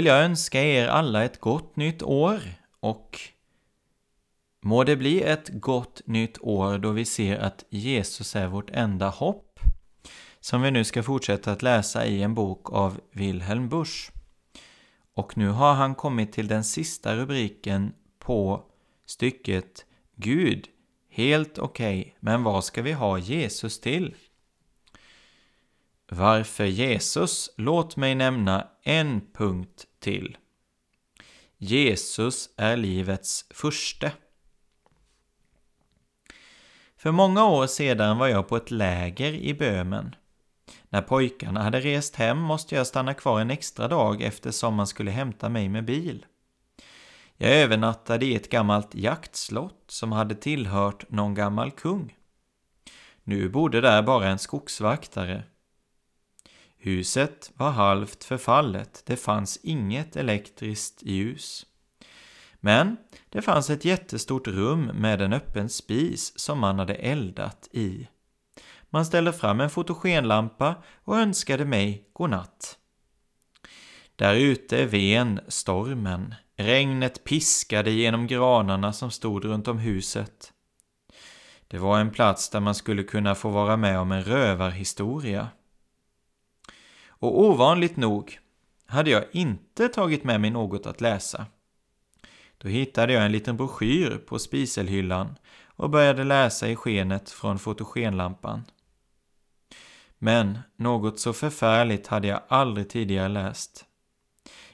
Vill jag önska er alla ett gott nytt år och må det bli ett gott nytt år då vi ser att Jesus är vårt enda hopp som vi nu ska fortsätta att läsa i en bok av Wilhelm Busch. Och nu har han kommit till den sista rubriken på stycket Gud, helt okej, okay, men vad ska vi ha Jesus till? Varför Jesus? Låt mig nämna en punkt till. Jesus är livets första. För många år sedan var jag på ett läger i Böhmen. När pojkarna hade rest hem måste jag stanna kvar en extra dag eftersom man skulle hämta mig med bil. Jag övernattade i ett gammalt jaktslott som hade tillhört någon gammal kung. Nu bodde där bara en skogsvaktare Huset var halvt förfallet, det fanns inget elektriskt ljus. Men det fanns ett jättestort rum med en öppen spis som man hade eldat i. Man ställde fram en fotogenlampa och önskade mig godnatt. Där ute ven stormen. Regnet piskade genom granarna som stod runt om huset. Det var en plats där man skulle kunna få vara med om en rövarhistoria. Och ovanligt nog hade jag inte tagit med mig något att läsa. Då hittade jag en liten broschyr på spiselhyllan och började läsa i skenet från fotogenlampan. Men något så förfärligt hade jag aldrig tidigare läst.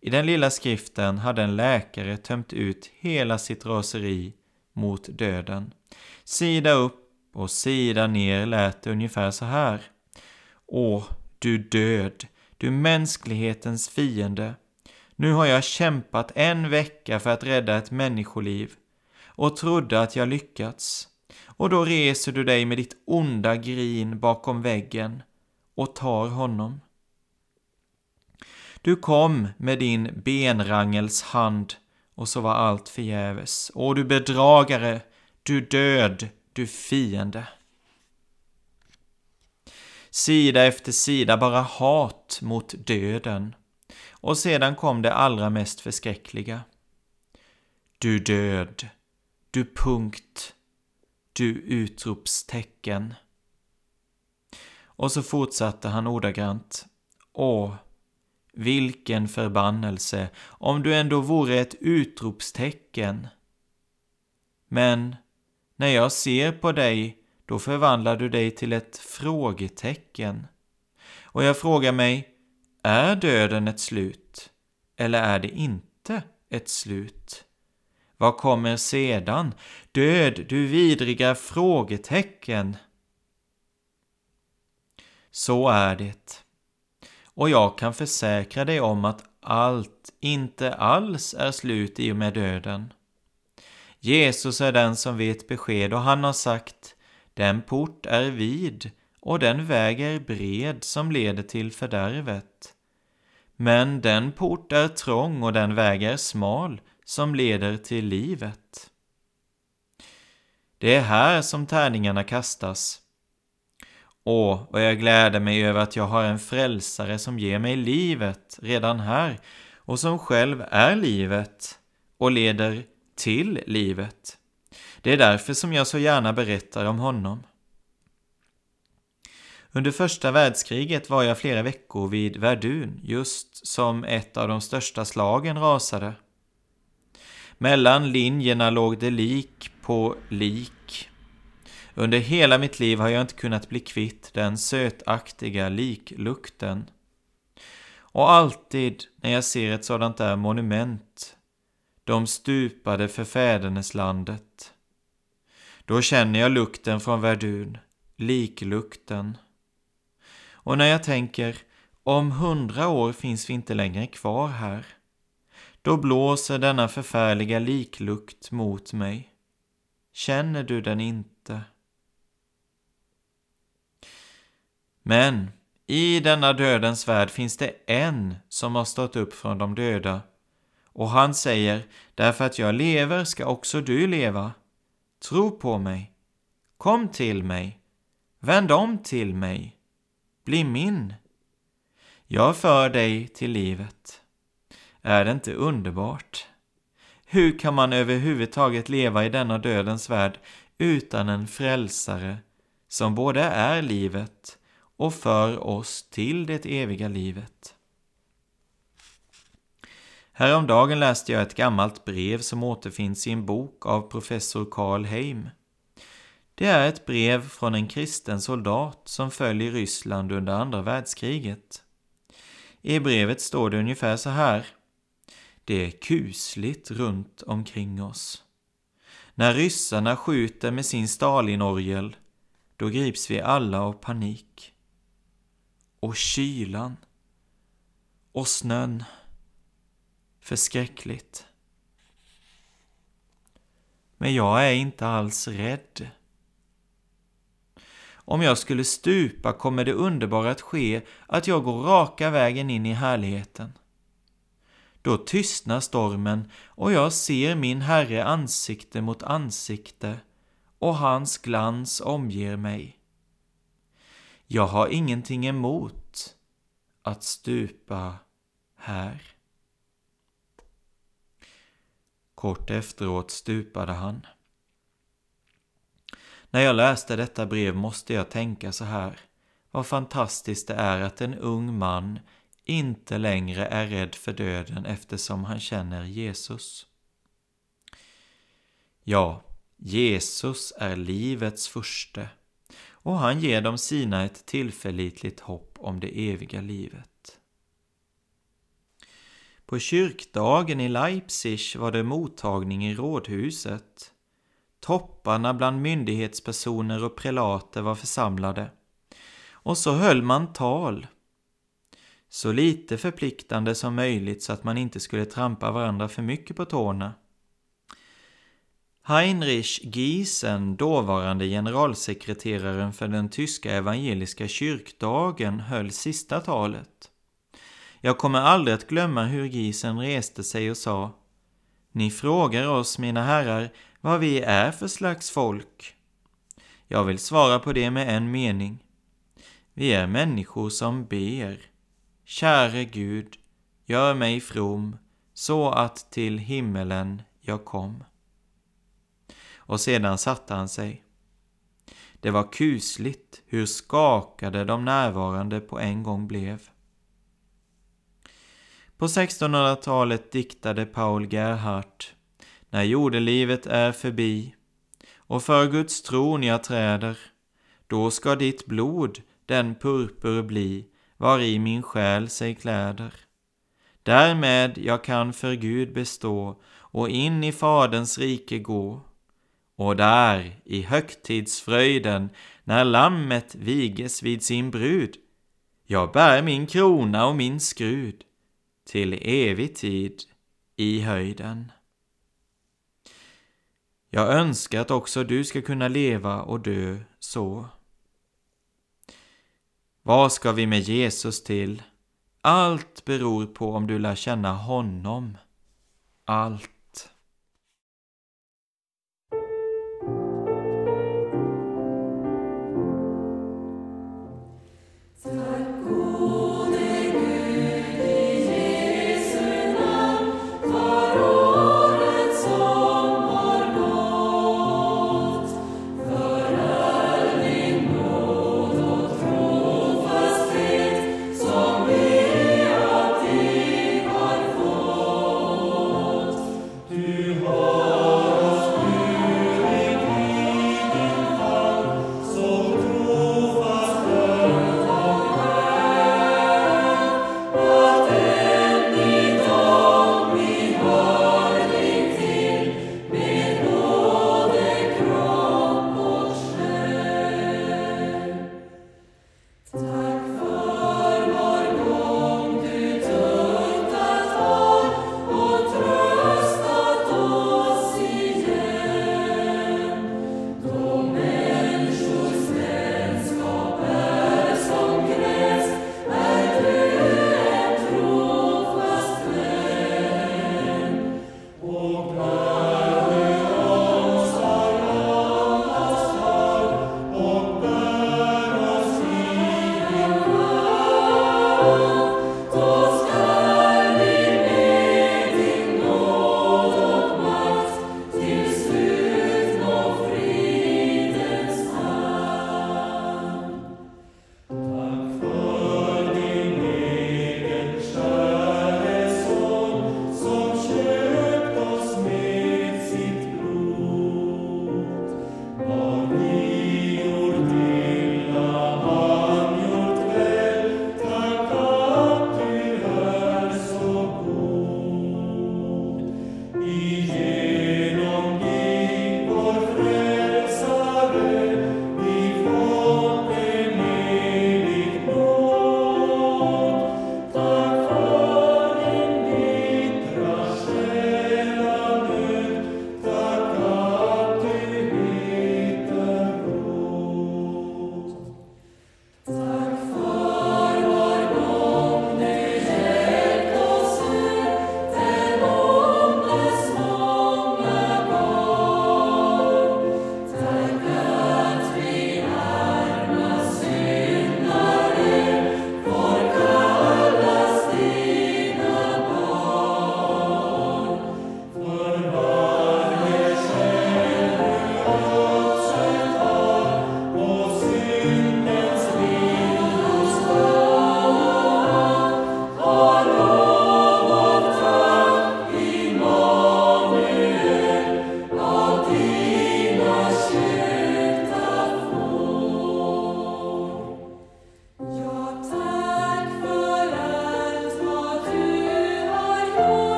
I den lilla skriften hade en läkare tömt ut hela sitt raseri mot döden. Sida upp och sida ner lät det ungefär så här. Åh, du död, du mänsklighetens fiende. Nu har jag kämpat en vecka för att rädda ett människoliv och trodde att jag lyckats. Och då reser du dig med ditt onda grin bakom väggen och tar honom. Du kom med din benrangels hand och så var allt förgäves. Och du bedragare, du död, du fiende. Sida efter sida bara hat mot döden. Och sedan kom det allra mest förskräckliga. Du död, du punkt, du utropstecken. Och så fortsatte han ordagrant. Åh, vilken förbannelse om du ändå vore ett utropstecken. Men när jag ser på dig då förvandlar du dig till ett frågetecken. Och jag frågar mig, är döden ett slut? Eller är det inte ett slut? Vad kommer sedan? Död, du vidriga frågetecken. Så är det. Och jag kan försäkra dig om att allt inte alls är slut i och med döden. Jesus är den som vet besked och han har sagt den port är vid och den väg är bred som leder till fördärvet. Men den port är trång och den väg är smal som leder till livet. Det är här som tärningarna kastas. Åh, vad jag gläder mig över att jag har en frälsare som ger mig livet redan här och som själv är livet och leder till livet. Det är därför som jag så gärna berättar om honom. Under första världskriget var jag flera veckor vid Verdun just som ett av de största slagen rasade. Mellan linjerna låg det lik på lik. Under hela mitt liv har jag inte kunnat bli kvitt den sötaktiga liklukten. Och alltid när jag ser ett sådant där monument, de stupade för fäderneslandet, då känner jag lukten från Verdun, liklukten. Och när jag tänker, om hundra år finns vi inte längre kvar här, då blåser denna förfärliga liklukt mot mig. Känner du den inte? Men i denna dödens värld finns det en som har stått upp från de döda. Och han säger, därför att jag lever ska också du leva. Tro på mig. Kom till mig. Vänd om till mig. Bli min. Jag för dig till livet. Är det inte underbart? Hur kan man överhuvudtaget leva i denna dödens värld utan en frälsare som både är livet och för oss till det eviga livet? Häromdagen läste jag ett gammalt brev som återfinns i en bok av professor Karl Heim. Det är ett brev från en kristen soldat som föll i Ryssland under andra världskriget. I brevet står det ungefär så här. Det är kusligt runt omkring oss. När ryssarna skjuter med sin Stalinorgel, då grips vi alla av panik. Och kylan. Och snön. Förskräckligt. Men jag är inte alls rädd. Om jag skulle stupa kommer det underbara att ske att jag går raka vägen in i härligheten. Då tystnar stormen och jag ser min Herre ansikte mot ansikte och hans glans omger mig. Jag har ingenting emot att stupa här. Kort efteråt stupade han. När jag läste detta brev måste jag tänka så här. Vad fantastiskt det är att en ung man inte längre är rädd för döden eftersom han känner Jesus. Ja, Jesus är livets furste och han ger dem sina ett tillförlitligt hopp om det eviga livet. På kyrkdagen i Leipzig var det mottagning i rådhuset. Topparna bland myndighetspersoner och prelater var församlade. Och så höll man tal. Så lite förpliktande som möjligt så att man inte skulle trampa varandra för mycket på tårna. Heinrich Giesen, dåvarande generalsekreteraren för den tyska evangeliska kyrkdagen, höll sista talet. Jag kommer aldrig att glömma hur grisen reste sig och sa Ni frågar oss, mina herrar, vad vi är för slags folk. Jag vill svara på det med en mening. Vi är människor som ber. Käre Gud, gör mig from så att till himmelen jag kom. Och sedan satte han sig. Det var kusligt hur skakade de närvarande på en gång blev. På 1600-talet diktade Paul Gerhardt När jordelivet är förbi och för Guds tron jag träder, då ska ditt blod den purpur bli, var i min själ sig kläder. Därmed jag kan för Gud bestå och in i Faderns rike gå. Och där, i högtidsfröjden, när lammet viges vid sin brud, jag bär min krona och min skrud till evig tid i höjden. Jag önskar att också du ska kunna leva och dö så. Vad ska vi med Jesus till? Allt beror på om du lär känna honom. Allt.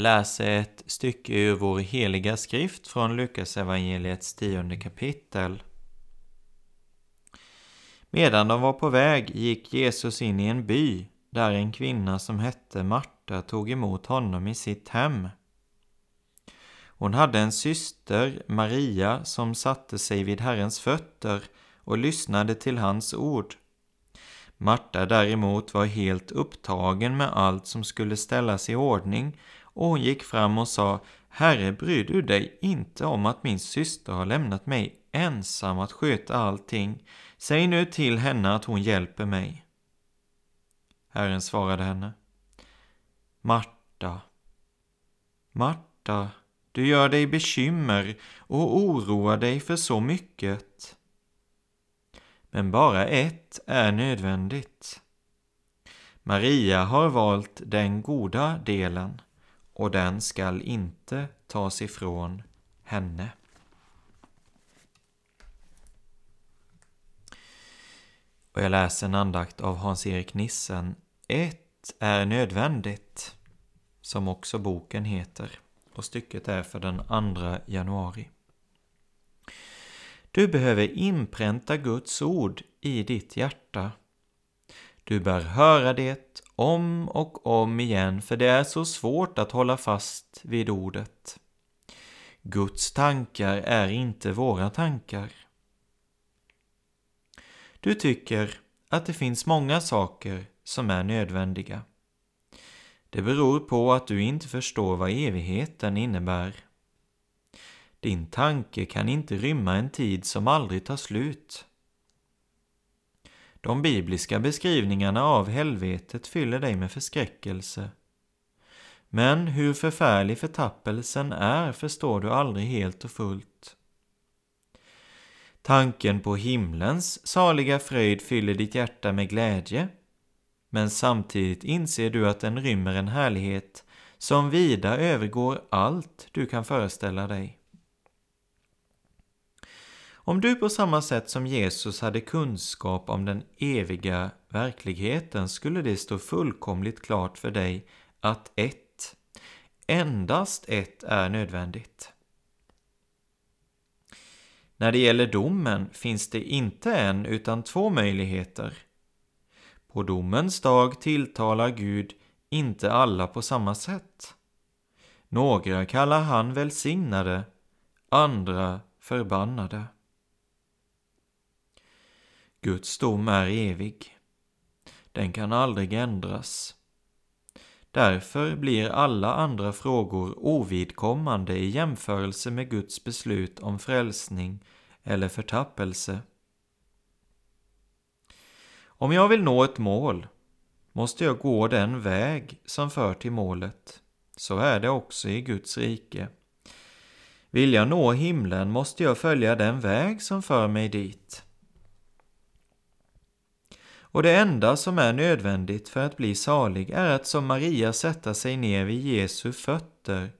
Jag läser ett stycke ur vår heliga skrift från Lukas evangeliets tionde kapitel. Medan de var på väg gick Jesus in i en by där en kvinna som hette Marta tog emot honom i sitt hem. Hon hade en syster, Maria, som satte sig vid Herrens fötter och lyssnade till hans ord. Marta däremot var helt upptagen med allt som skulle ställas i ordning och hon gick fram och sa Herre, bryr du dig inte om att min syster har lämnat mig ensam att sköta allting? Säg nu till henne att hon hjälper mig. Herren svarade henne. Marta, Marta, du gör dig bekymmer och oroar dig för så mycket. Men bara ett är nödvändigt. Maria har valt den goda delen och den skall inte tas ifrån henne. Och jag läser en andakt av Hans-Erik Nissen. Ett är nödvändigt, som också boken heter. Och stycket är för den 2 januari. Du behöver inpränta Guds ord i ditt hjärta. Du bör höra det om och om igen, för det är så svårt att hålla fast vid ordet. Guds tankar är inte våra tankar. Du tycker att det finns många saker som är nödvändiga. Det beror på att du inte förstår vad evigheten innebär. Din tanke kan inte rymma en tid som aldrig tar slut. De bibliska beskrivningarna av helvetet fyller dig med förskräckelse. Men hur förfärlig förtappelsen är förstår du aldrig helt och fullt. Tanken på himlens saliga fröjd fyller ditt hjärta med glädje, men samtidigt inser du att den rymmer en härlighet som vida övergår allt du kan föreställa dig. Om du på samma sätt som Jesus hade kunskap om den eviga verkligheten skulle det stå fullkomligt klart för dig att ett, endast ett är nödvändigt. När det gäller domen finns det inte en utan två möjligheter. På domens dag tilltalar Gud inte alla på samma sätt. Några kallar han välsignade, andra förbannade. Guds dom är evig. Den kan aldrig ändras. Därför blir alla andra frågor ovidkommande i jämförelse med Guds beslut om frälsning eller förtappelse. Om jag vill nå ett mål måste jag gå den väg som för till målet. Så är det också i Guds rike. Vill jag nå himlen måste jag följa den väg som för mig dit. Och det enda som är nödvändigt för att bli salig är att som Maria sätta sig ner vid Jesu fötter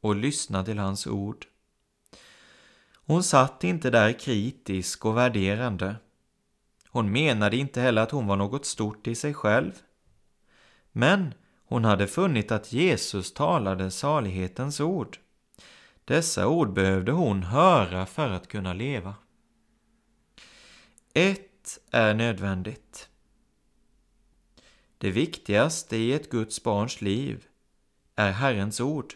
och lyssna till hans ord. Hon satt inte där kritisk och värderande. Hon menade inte heller att hon var något stort i sig själv. Men hon hade funnit att Jesus talade salighetens ord. Dessa ord behövde hon höra för att kunna leva. Ett är nödvändigt. Det viktigaste i ett Guds barns liv är Herrens ord.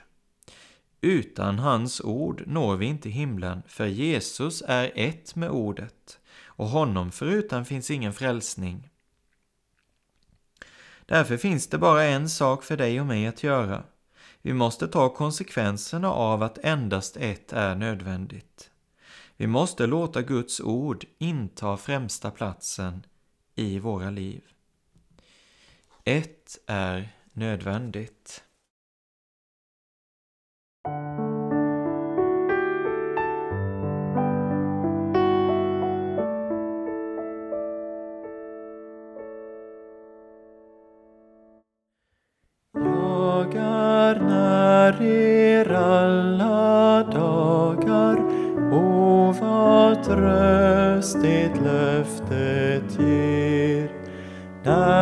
Utan hans ord når vi inte himlen, för Jesus är ett med ordet och honom förutan finns ingen frälsning. Därför finns det bara en sak för dig och mig att göra. Vi måste ta konsekvenserna av att endast ett är nödvändigt. Vi måste låta Guds ord inta främsta platsen i våra liv. Ett är nödvändigt. Jag är när er alla dagar och vad tröst det löftet ger när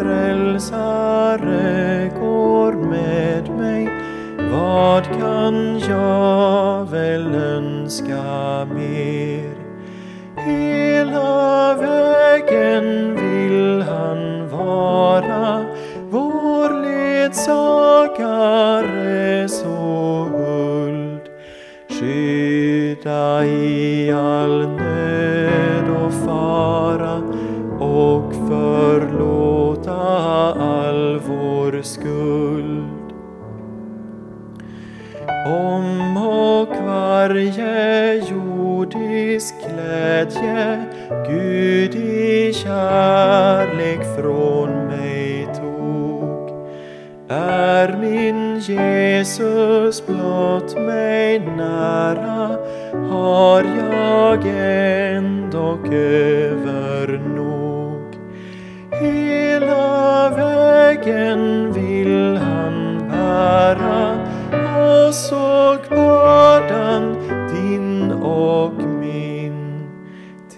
frälsare går med mig vad kan jag väl önska mer? Hela vägen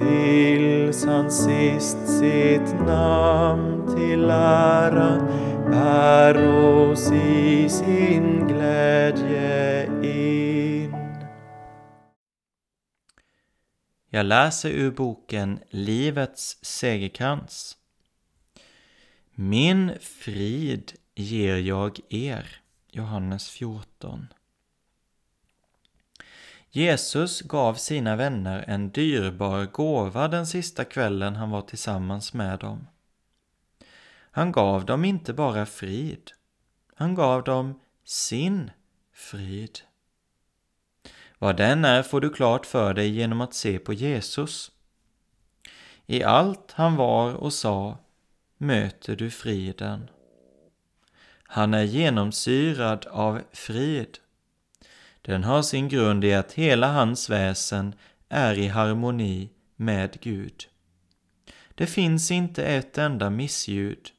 tills han sist sitt namn till ära bär oss i sin glädje in. Jag läser ur boken Livets segerkrans. Min frid ger jag er. Johannes 14. Jesus gav sina vänner en dyrbar gåva den sista kvällen han var tillsammans med dem. Han gav dem inte bara frid, han gav dem sin frid. Vad den är får du klart för dig genom att se på Jesus. I allt han var och sa möter du friden. Han är genomsyrad av frid. Den har sin grund i att hela hans väsen är i harmoni med Gud. Det finns inte ett enda missljud.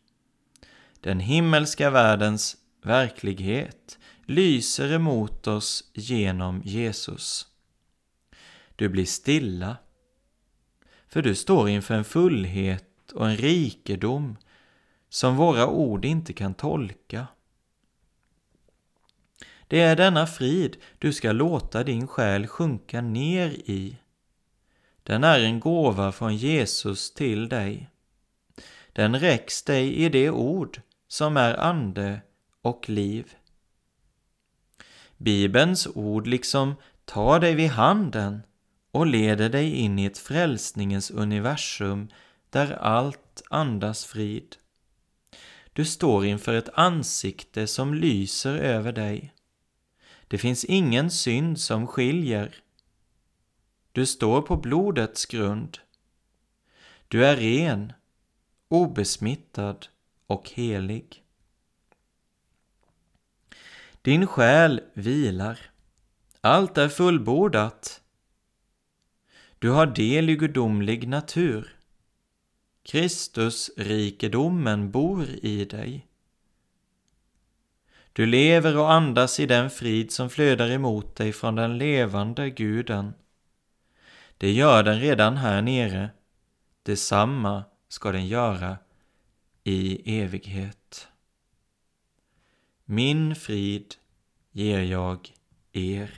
Den himmelska världens verklighet lyser emot oss genom Jesus. Du blir stilla, för du står inför en fullhet och en rikedom som våra ord inte kan tolka. Det är denna frid du ska låta din själ sjunka ner i. Den är en gåva från Jesus till dig. Den räcks dig i det ord som är ande och liv. Bibelns ord liksom tar dig vid handen och leder dig in i ett frälsningens universum där allt andas frid. Du står inför ett ansikte som lyser över dig. Det finns ingen synd som skiljer. Du står på blodets grund. Du är ren, obesmittad och helig. Din själ vilar. Allt är fullbordat. Du har del i gudomlig natur. Kristusrikedomen bor i dig. Du lever och andas i den frid som flödar emot dig från den levande guden. Det gör den redan här nere. Detsamma ska den göra i evighet. Min frid ger jag er.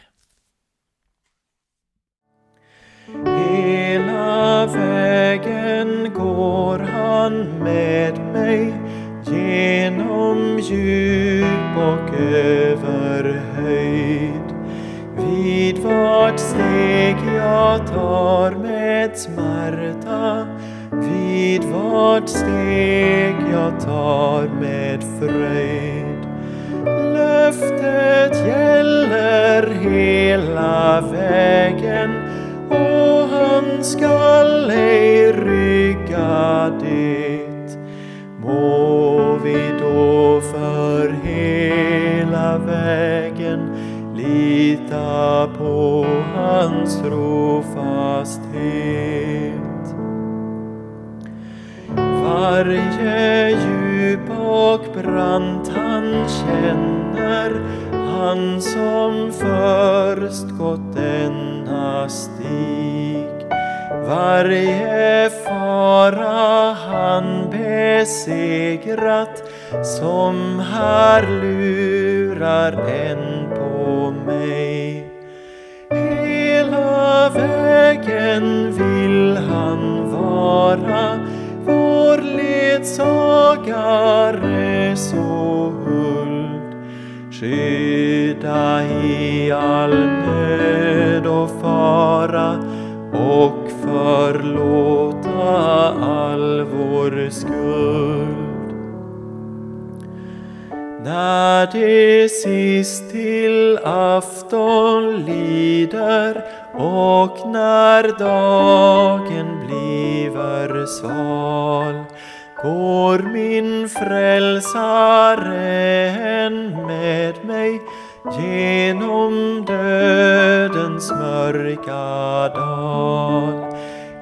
Hela vägen går han med mig genom djup och över höjd. Vid vart steg jag tar med smärta, vid vart steg jag tar med fröjd. Löftet gäller hela vägen och han skall ej rygga det. Må vi då för hela vägen lita på hans trofasthet. Varje djup och brant han känner, han som först gått denna stig. Varje fara han besegrat, som här lurar än på mig. Hela vägen vill han vara vår ledsagare så huld. Skydda i all nöd och fara och förlåta all vår skuld. När det sist till afton lider och när dagen bliver sval går min frälsare än med mig genom dödens mörka dal.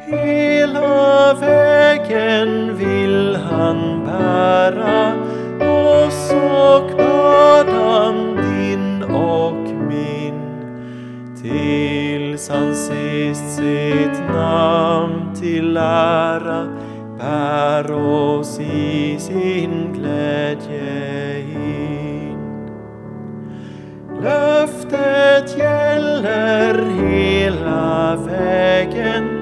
Hela vägen vill han bära oss och bördan din och min tills han sist sitt namn till ära bär oss i sin glädje in. Löftet gäller hela vägen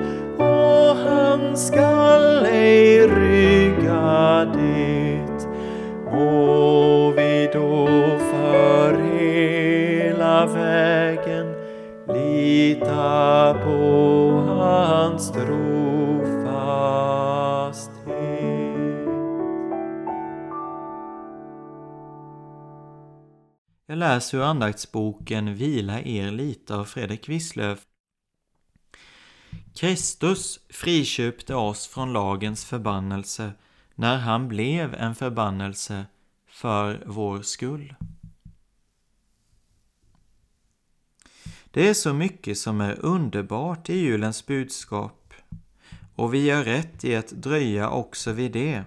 han skall ej rygga det. Må vi då för hela vägen lita på hans trofasthet. Jag läser ur andaktsboken Vila er lite av Fredrik Wisslöf. Kristus friköpte oss från lagens förbannelse när han blev en förbannelse för vår skull. Det är så mycket som är underbart i julens budskap och vi gör rätt i att dröja också vid det.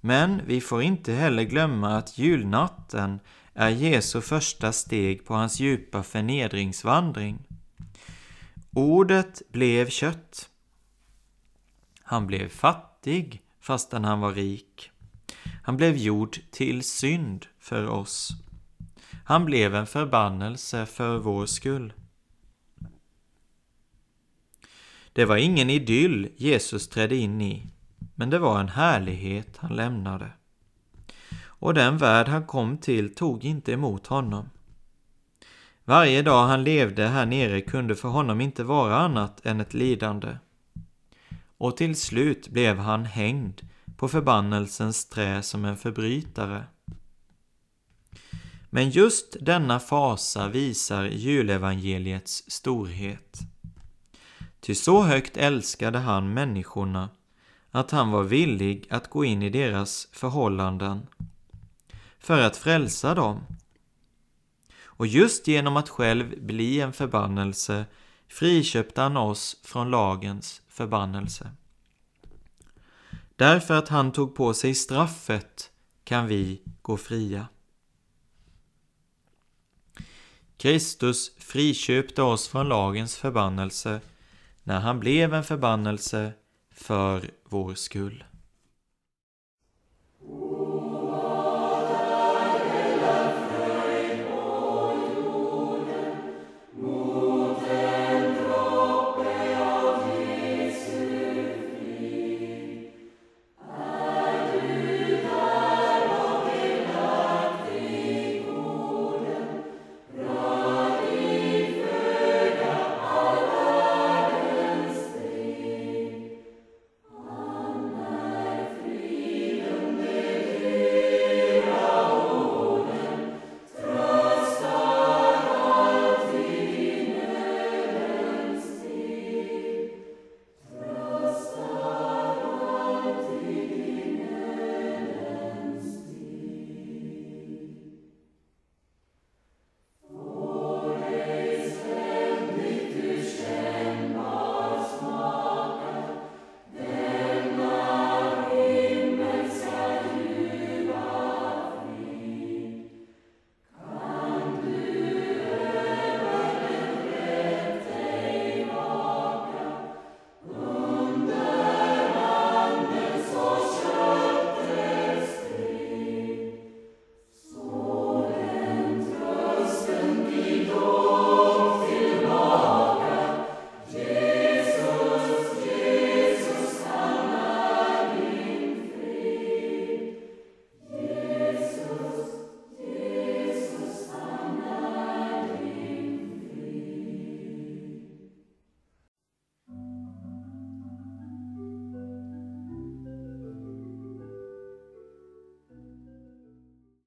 Men vi får inte heller glömma att julnatten är Jesu första steg på hans djupa förnedringsvandring. Ordet blev kött. Han blev fattig fastän han var rik. Han blev gjord till synd för oss. Han blev en förbannelse för vår skull. Det var ingen idyll Jesus trädde in i, men det var en härlighet han lämnade. Och den värld han kom till tog inte emot honom. Varje dag han levde här nere kunde för honom inte vara annat än ett lidande. Och till slut blev han hängd på förbannelsens trä som en förbrytare. Men just denna fasa visar julevangeliets storhet. Ty så högt älskade han människorna att han var villig att gå in i deras förhållanden för att frälsa dem. Och just genom att själv bli en förbannelse friköpte han oss från lagens förbannelse. Därför att han tog på sig straffet kan vi gå fria. Kristus friköpte oss från lagens förbannelse när han blev en förbannelse för vår skull.